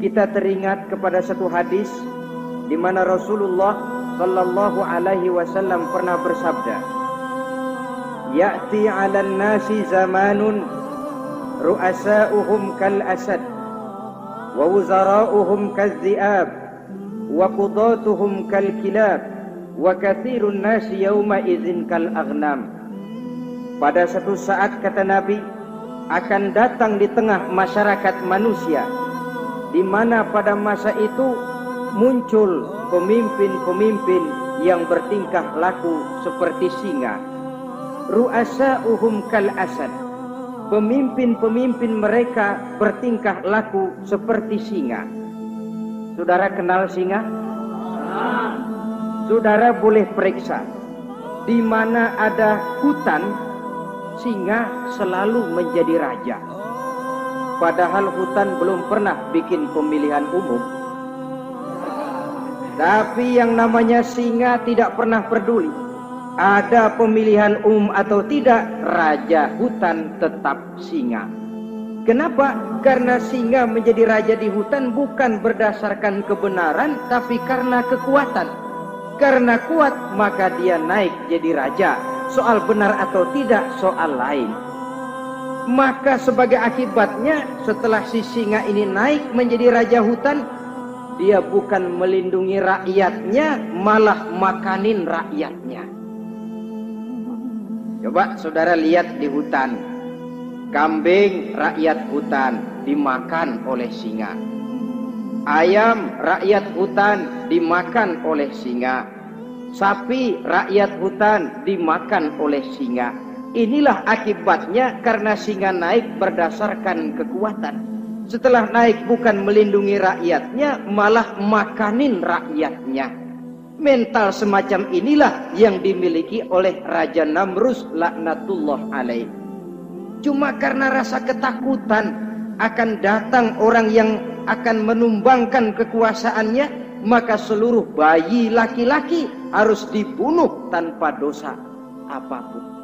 kita teringat kepada satu hadis di mana Rasulullah sallallahu alaihi wasallam pernah bersabda Ya'ti 'alan nasi zamanun ru'asa'uhum kal asad wa wuzara'uhum kal dhi'ab wa qudatuhum kal kilab wa kathirun nasi yawma idzin kal aghnam pada satu saat kata Nabi akan datang di tengah masyarakat manusia di mana pada masa itu muncul pemimpin-pemimpin yang bertingkah laku seperti singa. Ru'asa'uhum kal asad pemimpin-pemimpin mereka bertingkah laku seperti singa. Saudara kenal singa? Saudara boleh periksa. Di mana ada hutan singa selalu menjadi raja. Padahal hutan belum pernah bikin pemilihan umum. Tapi yang namanya singa tidak pernah peduli. Ada pemilihan umum atau tidak, raja hutan tetap singa. Kenapa? Karena singa menjadi raja di hutan bukan berdasarkan kebenaran, tapi karena kekuatan. Karena kuat, maka dia naik jadi raja soal benar atau tidak soal lain. Maka sebagai akibatnya setelah si singa ini naik menjadi raja hutan, dia bukan melindungi rakyatnya, malah makanin rakyatnya. Coba saudara lihat di hutan, kambing rakyat hutan dimakan oleh singa. Ayam rakyat hutan dimakan oleh singa sapi rakyat hutan dimakan oleh singa. Inilah akibatnya karena singa naik berdasarkan kekuatan. Setelah naik bukan melindungi rakyatnya, malah makanin rakyatnya. Mental semacam inilah yang dimiliki oleh Raja Namrus laknatullah alaih. Cuma karena rasa ketakutan akan datang orang yang akan menumbangkan kekuasaannya, maka seluruh bayi laki-laki harus dibunuh tanpa dosa apa pun.